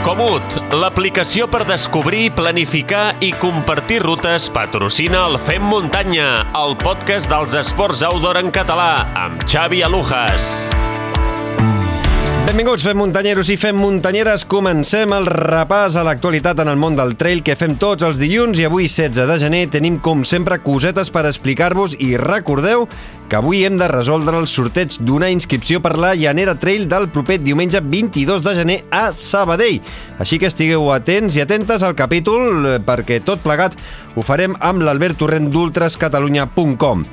Comut, l'aplicació per descobrir, planificar i compartir rutes patrocina el Fem Muntanya, el podcast dels esports outdoor en català, amb Xavi Alujas. Benvinguts, fem muntanyeros i fem muntanyeres. Comencem el repàs a l'actualitat en el món del trail que fem tots els dilluns i avui, 16 de gener, tenim com sempre cosetes per explicar-vos i recordeu que avui hem de resoldre el sorteig d'una inscripció per la Llanera Trail del proper diumenge 22 de gener a Sabadell. Així que estigueu atents i atentes al capítol eh, perquè tot plegat ho farem amb l'Albert Torrent d'ultrascatalunya.com.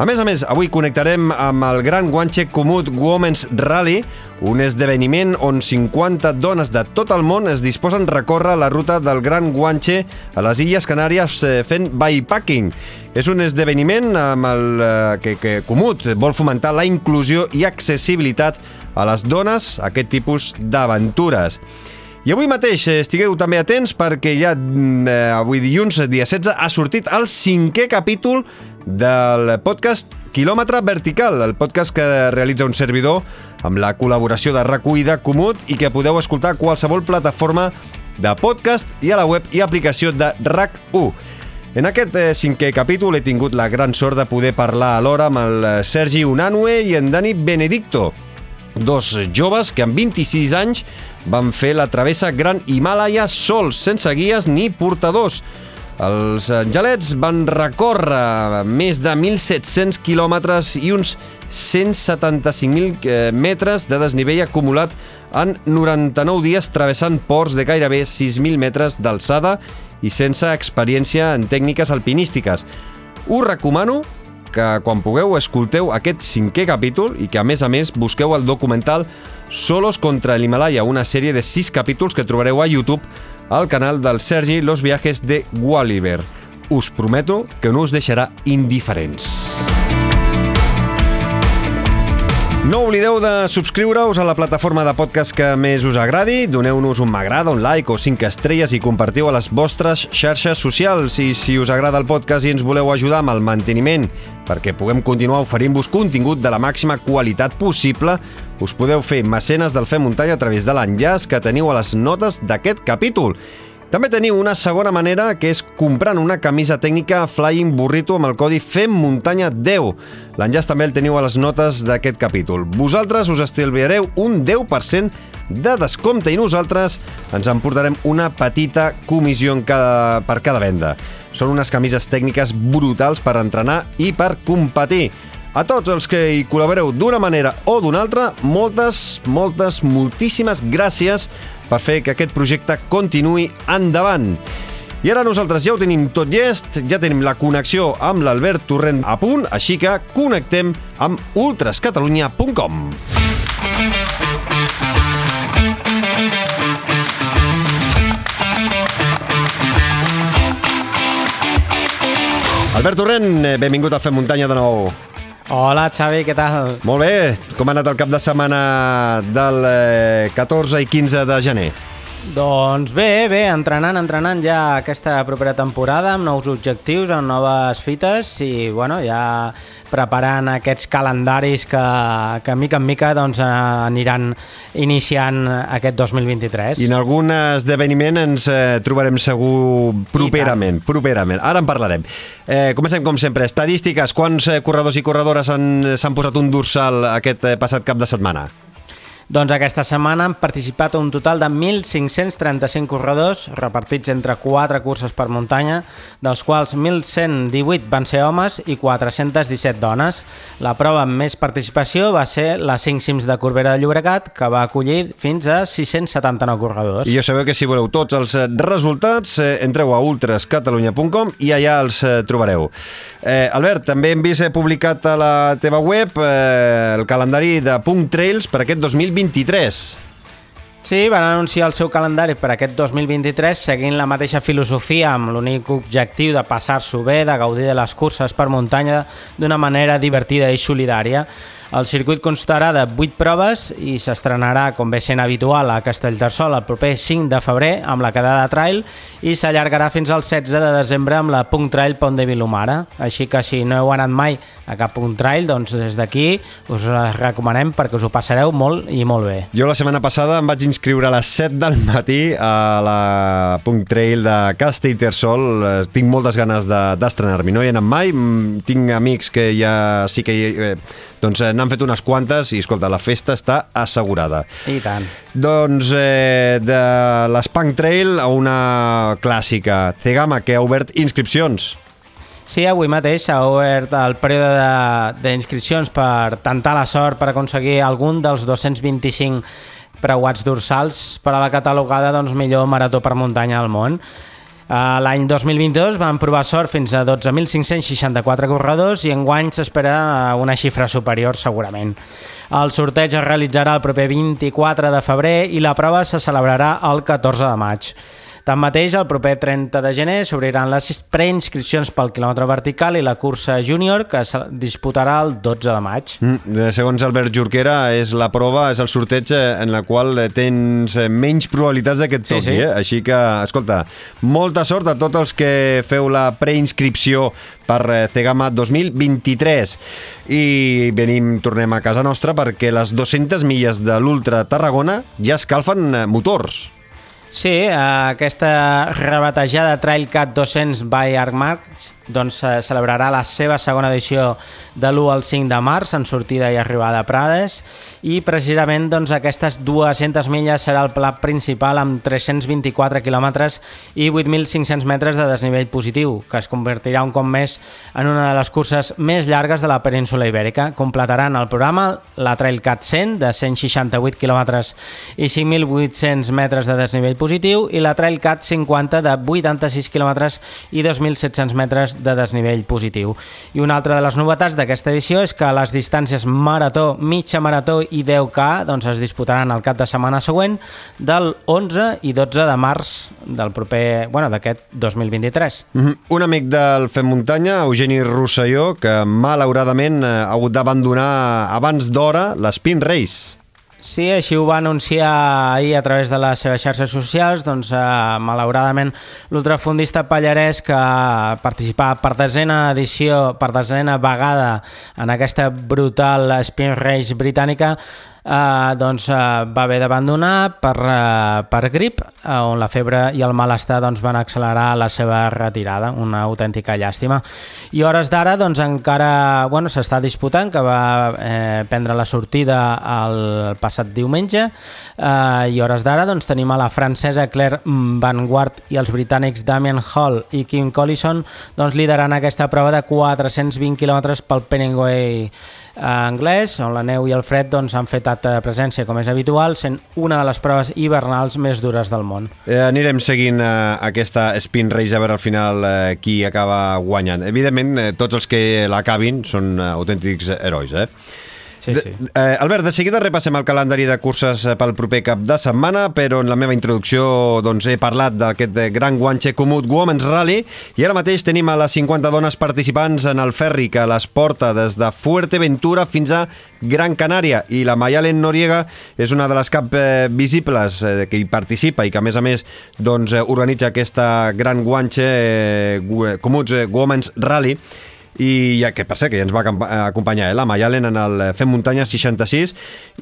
A més a més, avui connectarem amb el Gran Guanche Comut Women's Rally, un esdeveniment on 50 dones de tot el món es disposen a recórrer la ruta del Gran Guanche a les Illes Canàries eh, fent bikepacking. És un esdeveniment amb el eh, que, que Comut vol fomentar la inclusió i accessibilitat a les dones a aquest tipus d'aventures. I avui mateix eh, estigueu també atents perquè ja mm, eh, avui dilluns, dia 16, ha sortit el cinquè capítol del podcast Quilòmetre Vertical, el podcast que realitza un servidor amb la col·laboració de rac de Comut i que podeu escoltar a qualsevol plataforma de podcast i a la web i aplicació de RAC1. En aquest eh, cinquè capítol he tingut la gran sort de poder parlar alhora amb el Sergi Unanue i en Dani Benedicto, dos joves que amb 26 anys van fer la travessa Gran Himàlaia sols, sense guies ni portadors. Els angelets van recórrer més de 1.700 quilòmetres i uns 175.000 eh, metres de desnivell acumulat en 99 dies travessant ports de gairebé 6.000 metres d'alçada i sense experiència en tècniques alpinístiques. Us recomano que quan pugueu escolteu aquest cinquè capítol i que a més a més busqueu el documental Solos contra l'Himalaya, una sèrie de 6 capítols que trobareu a YouTube al canal del Sergi Los Viajes de Walliver. Us prometo que no us deixarà indiferents. No oblideu de subscriure-us a la plataforma de podcast que més us agradi, doneu-nos un m'agrada, un like o 5 estrelles i compartiu a les vostres xarxes socials. I si us agrada el podcast i ens voleu ajudar amb el manteniment perquè puguem continuar oferint-vos contingut de la màxima qualitat possible, us podeu fer mecenes del Fem Muntanya a través de l'enllaç que teniu a les notes d'aquest capítol. També teniu una segona manera, que és comprant una camisa tècnica Flying Burrito amb el codi FEMMUNTANYA10. L'enllaç també el teniu a les notes d'aquest capítol. Vosaltres us estalviareu un 10% de descompte i nosaltres ens emportarem una petita comissió en cada, per cada venda. Són unes camises tècniques brutals per entrenar i per competir. A tots els que hi col·laboreu d'una manera o d'una altra, moltes, moltes, moltíssimes gràcies per fer que aquest projecte continuï endavant. I ara nosaltres ja ho tenim tot llest, ja tenim la connexió amb l'Albert Torrent a punt, així que connectem amb ultrascatalunya.com. Albert Torrent, eh, benvingut a Fem Muntanya de nou. Hola, Xavi, què tal? Molt bé, com ha anat el cap de setmana del eh, 14 i 15 de gener? Doncs bé, bé, entrenant, entrenant ja aquesta propera temporada amb nous objectius, amb noves fites i bueno, ja preparant aquests calendaris que, que mica en mica doncs, aniran iniciant aquest 2023. I en algun esdeveniment ens eh, trobarem segur properament, properament. Ara en parlarem. Eh, comencem com sempre. Estadístiques, quants eh, corredors i corredores s'han posat un dorsal aquest eh, passat cap de setmana? Doncs aquesta setmana han participat un total de 1.535 corredors repartits entre 4 curses per muntanya, dels quals 1.118 van ser homes i 417 dones. La prova amb més participació va ser la 5 cims de Corbera de Llobregat, que va acollir fins a 679 corredors. I ja sabeu que si voleu tots els eh, resultats, eh, entreu a ultrascatalunya.com i allà els eh, trobareu. Eh, Albert, també hem vist publicat a la teva web eh, el calendari de Punt Trails per aquest 2020 2023. Sí, van anunciar el seu calendari per aquest 2023 seguint la mateixa filosofia amb l'únic objectiu de passar-s'ho bé, de gaudir de les curses per muntanya d'una manera divertida i solidària. El circuit constarà de 8 proves i s'estrenarà, com bé sent habitual, a Castellterçol el proper 5 de febrer amb la quedada trail i s'allargarà fins al 16 de desembre amb la Punt Trail Pont de Vilomara. Així que si no heu anat mai a cap Punt Trail, doncs des d'aquí us recomanem perquè us ho passareu molt i molt bé. Jo la setmana passada em vaig inscriure a les 7 del matí a la Punt Trail de Castellterçol. Tinc moltes ganes d'estrenar-m'hi. No hi he anat mai, mm, tinc amics que ja sí que hi, eh, doncs eh, n'han fet unes quantes i, escolta, la festa està assegurada. I tant. Doncs eh, de l'Spunk Trail a una clàssica, Cegama, que ha obert inscripcions. Sí, avui mateix s'ha obert el període d'inscripcions per tentar la sort per aconseguir algun dels 225 preuats dorsals per a la catalogada doncs, millor marató per muntanya al món. L'any 2022 van provar sort fins a 12.564 corredors i enguany s'espera una xifra superior segurament. El sorteig es realitzarà el proper 24 de febrer i la prova se celebrarà el 14 de maig. Tanmateix, el proper 30 de gener s'obriran les preinscripcions pel quilòmetre vertical i la cursa júnior, que es disputarà el 12 de maig. Mm, segons Albert Jorquera, és la prova, és el sorteig eh, en la qual tens eh, menys probabilitats de que et toqui. Sí, sí. Eh? Així que, escolta, molta sort a tots els que feu la preinscripció per eh, Cegama 2023. I venim, tornem a casa nostra perquè les 200 milles de l'Ultra Tarragona ja escalfen motors. Sí, aquesta rebatejada Trailcat 200 by Arcmark doncs, eh, celebrarà la seva segona edició de l'1 al 5 de març en sortida i arribada a Prades i precisament doncs, aquestes 200 milles serà el pla principal amb 324 quilòmetres i 8.500 metres de desnivell positiu, que es convertirà un cop més en una de les curses més llargues de la península ibèrica. Completaran el programa la Trailcat 100 de 168 quilòmetres i 5.800 metres de desnivell positiu i la Trailcat 50 de 86 quilòmetres i 2.700 metres de desnivell positiu. I una altra de les novetats d'aquesta edició és que les distàncies marató, mitja marató i 10K doncs, es disputaran el cap de setmana següent del 11 i 12 de març del proper, bueno, d'aquest 2023. Mm -hmm. Un amic del Fem Muntanya, Eugeni Rosselló, que malauradament ha hagut d'abandonar abans d'hora l'Spin Race. Sí, així ho va anunciar ahir a través de les seves xarxes socials. Doncs, eh, malauradament, l'ultrafundista pallarès que participava per desena edició, per desena vegada en aquesta brutal Spin Race britànica, eh, doncs, eh, va haver d'abandonar per, eh, per grip, eh, on la febre i el malestar doncs, van accelerar la seva retirada, una autèntica llàstima. I hores d'ara doncs, encara bueno, s'està disputant, que va eh, prendre la sortida el passat diumenge, eh, i hores d'ara doncs, tenim a la francesa Claire Vanguard i els britànics Damien Hall i Kim Collison doncs, liderant aquesta prova de 420 km pel Penningway anglès, on la neu i el fred doncs, han fet de presència, com és habitual, sent una de les proves hivernals més dures del món. Eh, anirem seguint eh, aquesta Spin Race a veure al final eh, qui acaba guanyant. Evidentment, eh, tots els que l'acabin són eh, autèntics herois, eh? Sí, sí. De, eh, Albert, de seguida repassem el calendari de curses eh, pel proper cap de setmana, però en la meva introducció doncs, he parlat d'aquest gran guanxe comut Women's Rally i ara mateix tenim a les 50 dones participants en el ferri que les porta des de Fuerteventura fins a Gran Canària i la Mayalen Noriega és una de les cap eh, visibles eh, que hi participa i que a més a més doncs, eh, organitza aquesta gran guanxe eh, Comuts eh, Women's Rally i ja, que per ser que ja ens va acompanyar eh, la Mayalen en el Fem Muntanya 66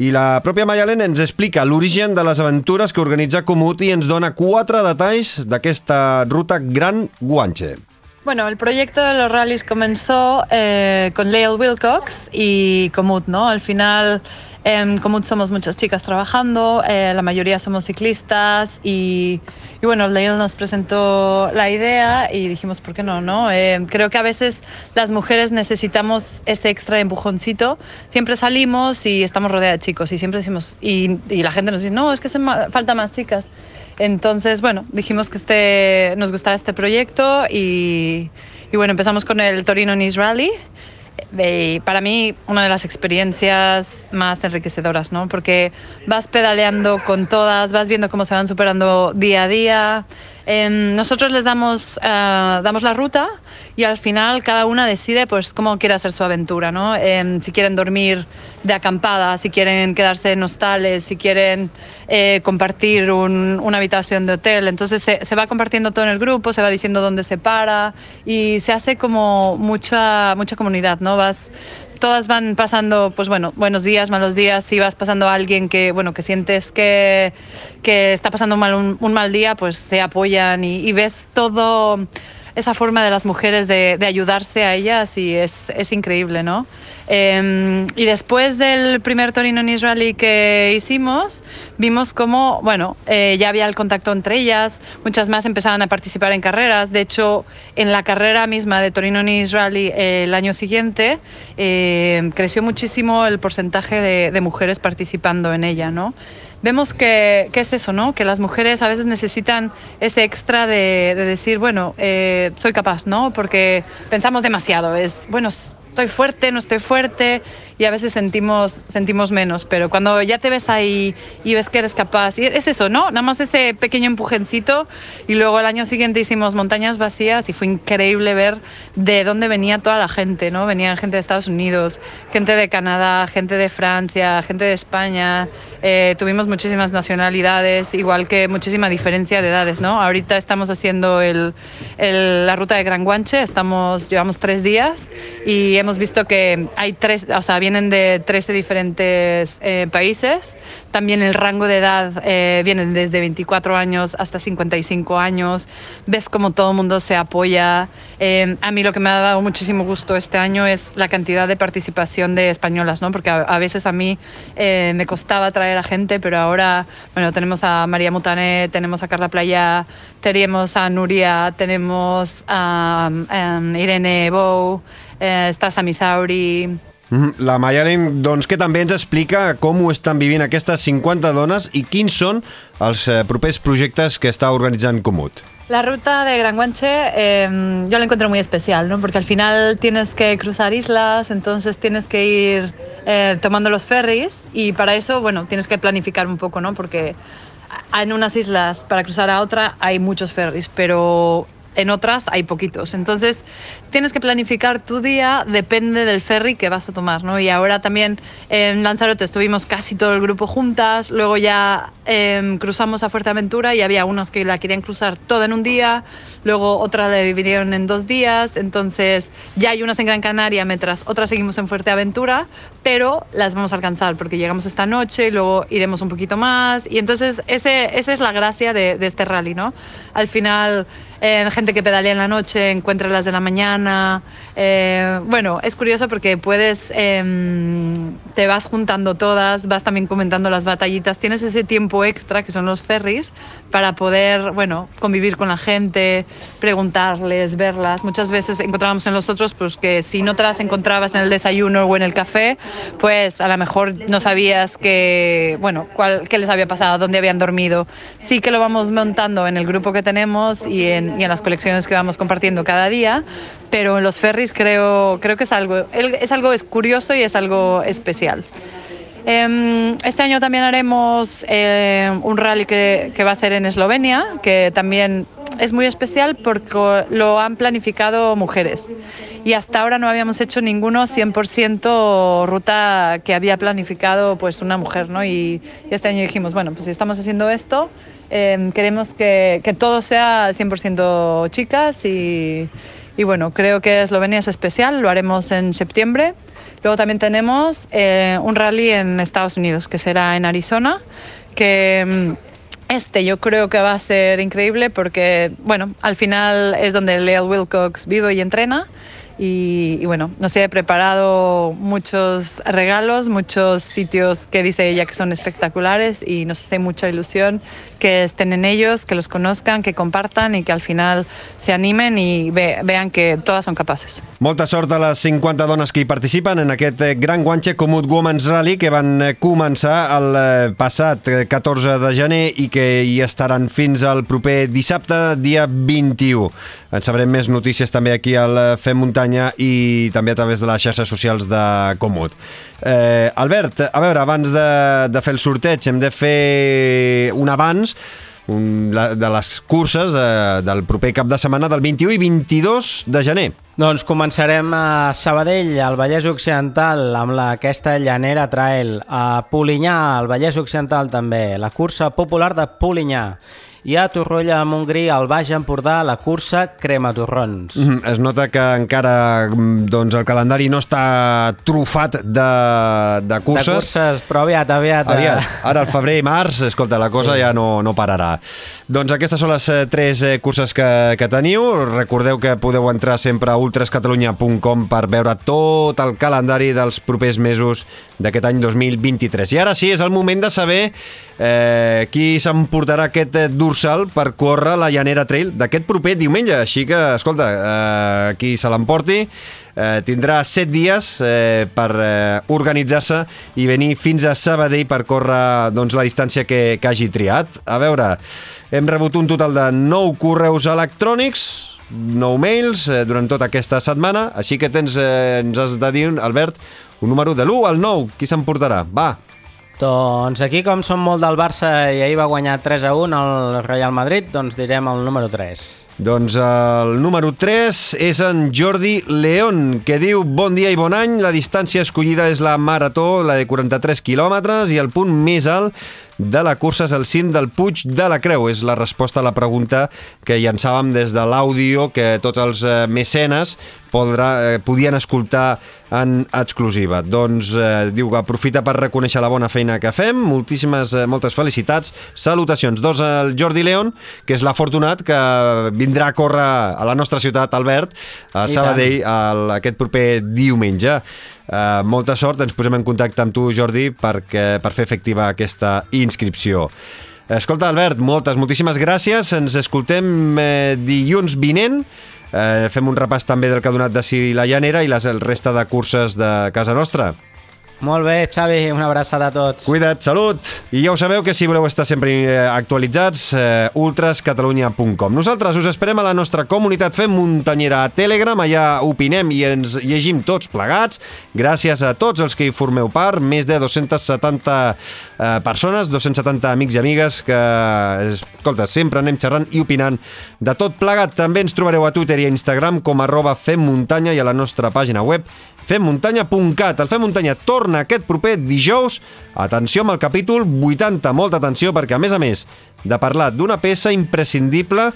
i la pròpia Mayalen ens explica l'origen de les aventures que organitza Comut i ens dona quatre detalls d'aquesta ruta Gran Guanche. Bueno, el proyecto de los rallies comenzó eh, con Lael Wilcox y Comut, ¿no? Al final En Comut somos muchas chicas trabajando, eh, la mayoría somos ciclistas y, y bueno, Leil nos presentó la idea y dijimos, ¿por qué no? no? Eh, creo que a veces las mujeres necesitamos este extra empujoncito. Siempre salimos y estamos rodeadas de chicos y siempre decimos, y, y la gente nos dice, no, es que se falta más chicas. Entonces, bueno, dijimos que este, nos gustaba este proyecto y, y bueno, empezamos con el Torino Nice Rally para mí una de las experiencias más enriquecedoras, ¿no? Porque vas pedaleando con todas, vas viendo cómo se van superando día a día, Em, nosotros les damos, eh, damos la ruta y al final cada una decide pues cómo quiere hacer su aventura, ¿no? Em, si quieren dormir de acampada, si quieren quedarse en hostales, si quieren eh, compartir un- una habitación de hotel. Entonces se, se va compartiendo todo en el grupo, se va diciendo dónde se para y se hace como mucha, mucha comunidad, ¿no? Vas, todas van pasando, pues bueno, buenos días, malos días. Si vas pasando a alguien que, bueno, que sientes que, que está pasando mal, un, mal día, pues se apoyan y ves todo esa forma de las mujeres de, ayudarse a ellas y es, es increíble, ¿no? Eh, y después del primer Torino Nice Rally que hicimos, vimos cómo, bueno, eh, ya había el contacto entre ellas, muchas más empezaban a participar en carreras. De hecho, en la carrera misma de Torino Nice Rally eh, el año siguiente, eh, creció muchísimo el porcentaje de, de mujeres participando en ella, ¿no? Vemos que, es eso, ¿no? Que las mujeres a veces necesitan ese extra de, de decir, bueno, eh, soy capaz, ¿no? Porque pensamos demasiado, es, bueno, estoy fuerte, no estoy fuerte, y a veces sentimos, sentimos menos, pero cuando ya te ves ahí y ves que eres capaz, y es eso, ¿no? Nada más ese pequeño empujencito, y luego el año siguiente hicimos montañas vacías y fue increíble ver de dónde venía toda la gente, ¿no? Venía gente de Estados Unidos, gente de Canadá, gente de Francia, gente de España, eh, tuvimos muchísimas nacionalidades, igual que muchísima diferencia de edades, ¿no? Ahorita estamos haciendo el, el, la ruta de Gran Guanche, estamos, llevamos tres días y hemos visto que hay tres, o sea, vienen de 13 diferentes eh, países. También el rango de edad eh, viene desde 24 años hasta 55 años. Ves como todo el mundo se apoya. Eh, a mí lo que me ha dado muchísimo gusto este año es la cantidad de participación de españolas, ¿no? Porque a, a veces a mí eh, me costaba traer a gente, pero ahora, bueno, tenemos a María Mutané, tenemos a Carla Playa, tenemos a Nuria, tenemos a um, Irene Bou, eh, està Sami Sauri, La Mayalen, doncs, que també ens explica com ho estan vivint aquestes 50 dones i quins són els eh, propers projectes que està organitzant Comut. La ruta de Gran Guanche eh, yo la encuentro muy especial, ¿no? porque al final tienes que cruzar islas, entonces tienes que ir eh, tomando los ferries y para eso, bueno, tienes que planificar un poco, ¿no? porque en unas islas para cruzar a otra hay muchos ferries, pero en otras hay poquitos. Entonces, tienes que planificar tu día, depende del ferry que vas a tomar, ¿no? Y ahora también en Lanzarote estuvimos casi todo el grupo juntas, luego ya eh, cruzamos a Fuerteventura y había unas que la querían cruzar toda en un día, luego otra la dividieron en dos días, entonces ya hay unas en Gran Canaria, mientras otras seguimos en Fuerteventura, pero las vamos a alcanzar porque llegamos esta noche y luego iremos un poquito más. Y entonces ese, esa es la gracia de, este rally, ¿no? Al final eh, gente que pedalea en la noche encuentra las de la mañana. Eh, bueno, es curioso porque puedes, eh, te vas juntando todas, vas también comentando las batallitas, tienes ese tiempo extra que son los ferries para poder, bueno, convivir con la gente, preguntarles, verlas. Muchas veces encontrábamos en los otros pues que si no te las encontrabas en el desayuno o en el café, pues a lo mejor no sabías que, bueno, cuál, qué les había pasado, dónde habían dormido. Sí que lo vamos montando en el grupo que tenemos y en, y en las colecciones que vamos compartiendo cada día, pero en los ferries creo, creo que es algo, es algo es curioso y es algo especial. Eh, este año también haremos eh, un rally que, va a ser en Eslovenia, que también es muy especial porque lo han planificado mujeres. Y hasta ahora no habíamos hecho ninguno 100% ruta que había planificado pues una mujer, ¿no? Y, este año dijimos, bueno, pues si estamos haciendo esto, eh, queremos que, que, todo sea 100% chicas y, y, bueno, creo que Eslovenia es especial, lo haremos en septiembre. Luego también tenemos eh, un rally en Estados Unidos que será en Arizona, que este yo creo que va a ser increíble porque, bueno, al final es donde Leo Wilcox vive y entrena. Y, y, bueno, nos he preparado muchos regalos, muchos sitios que dice ella que son espectaculares y nos hace mucha ilusión que estén en ellos, que los conozcan, que compartan y que al final se animen i ve, vean que totes són capaces. Molta sort a les 50 dones que hi participen en aquest gran guanxe Comut Women's Rally que van començar el passat 14 de gener i que hi estaran fins al proper dissabte, dia 21. En sabrem més notícies també aquí al Fem Muntanya i també a través de les xarxes socials de Comut. Eh, Albert, a veure, abans de, de fer el sorteig hem de fer un abans un, la, de les curses eh, del proper cap de setmana del 21 i 22 de gener. Doncs començarem a Sabadell, al Vallès Occidental, amb la, aquesta llanera trail. A Polinyà, al Vallès Occidental també, la cursa popular de Polinyà i a Torroella de Montgrí, al Baix Empordà, la cursa Crema Torrons. Mm -hmm. Es nota que encara doncs, el calendari no està trufat de, de curses. De curses, però aviat, aviat. eh. Aviat. Ara, el febrer i març, escolta, la cosa sí. ja no, no pararà. Doncs aquestes són les eh, tres eh, curses que, que teniu. Recordeu que podeu entrar sempre a ultrascatalunya.com per veure tot el calendari dels propers mesos d'aquest any 2023. I ara sí, és el moment de saber eh, qui s'emportarà aquest eh, dorsal per córrer la Llanera Trail d'aquest proper diumenge. Així que, escolta, eh, qui se l'emporti eh, tindrà 7 dies eh, per eh, organitzar-se i venir fins a Sabadell per córrer doncs, la distància que, que hagi triat. A veure, hem rebut un total de 9 correus electrònics, 9 mails eh, durant tota aquesta setmana, així que tens, eh, ens has de dir, Albert, un número de l'1 al 9. Qui s'emportarà? Va, Doncs aquí, com som molt del Barça i ahir va guanyar 3 a 1 el Real Madrid, doncs direm el número 3. Doncs el número 3 és en Jordi León, que diu Bon dia i bon any, la distància escollida és la marató, la de 43 quilòmetres, i el punt més alt de la cursa és el cim del Puig de la Creu. És la resposta a la pregunta que llançàvem des de l'àudio que tots els eh, mecenes podrà, eh, podien escoltar en exclusiva. Doncs eh, diu que aprofita per reconèixer la bona feina que fem. Moltíssimes, eh, moltes felicitats. Salutacions. Dos al Jordi León, que és l'afortunat que vindrà a córrer a la nostra ciutat, Albert, a I Sabadell, el, aquest proper diumenge. Uh, molta sort, ens posem en contacte amb tu, Jordi, perquè, per fer efectiva aquesta inscripció. Escolta, Albert, moltes, moltíssimes gràcies. Ens escoltem eh, dilluns vinent. Eh, fem un repàs també del que ha donat de si la llanera i les, el resta de curses de casa nostra. Molt bé, Xavi, una abraçada a tots. Cuida't, salut! I ja ho sabeu que si voleu estar sempre eh, actualitzats, eh, ultrascatalunya.com. Nosaltres us esperem a la nostra comunitat Fem Muntanyera a Telegram, allà opinem i ens llegim tots plegats. Gràcies a tots els que hi formeu part, més de 270 eh, persones, 270 amics i amigues que, escolta, sempre anem xerrant i opinant de tot plegat. També ens trobareu a Twitter i a Instagram com arroba femmuntanya i a la nostra pàgina web femmuntanya.cat. El Fem Muntanya torna aquest proper dijous. Atenció amb el capítol 80, molta atenció, perquè a més a més de parlar d'una peça imprescindible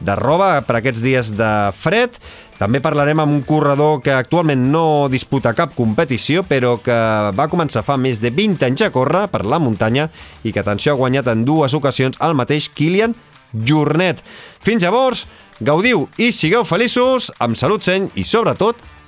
de roba per aquests dies de fred, també parlarem amb un corredor que actualment no disputa cap competició, però que va començar fa més de 20 anys a córrer per la muntanya i que, atenció, ha guanyat en dues ocasions el mateix Kilian Jornet. Fins llavors, gaudiu i sigueu feliços, amb salut seny i, sobretot,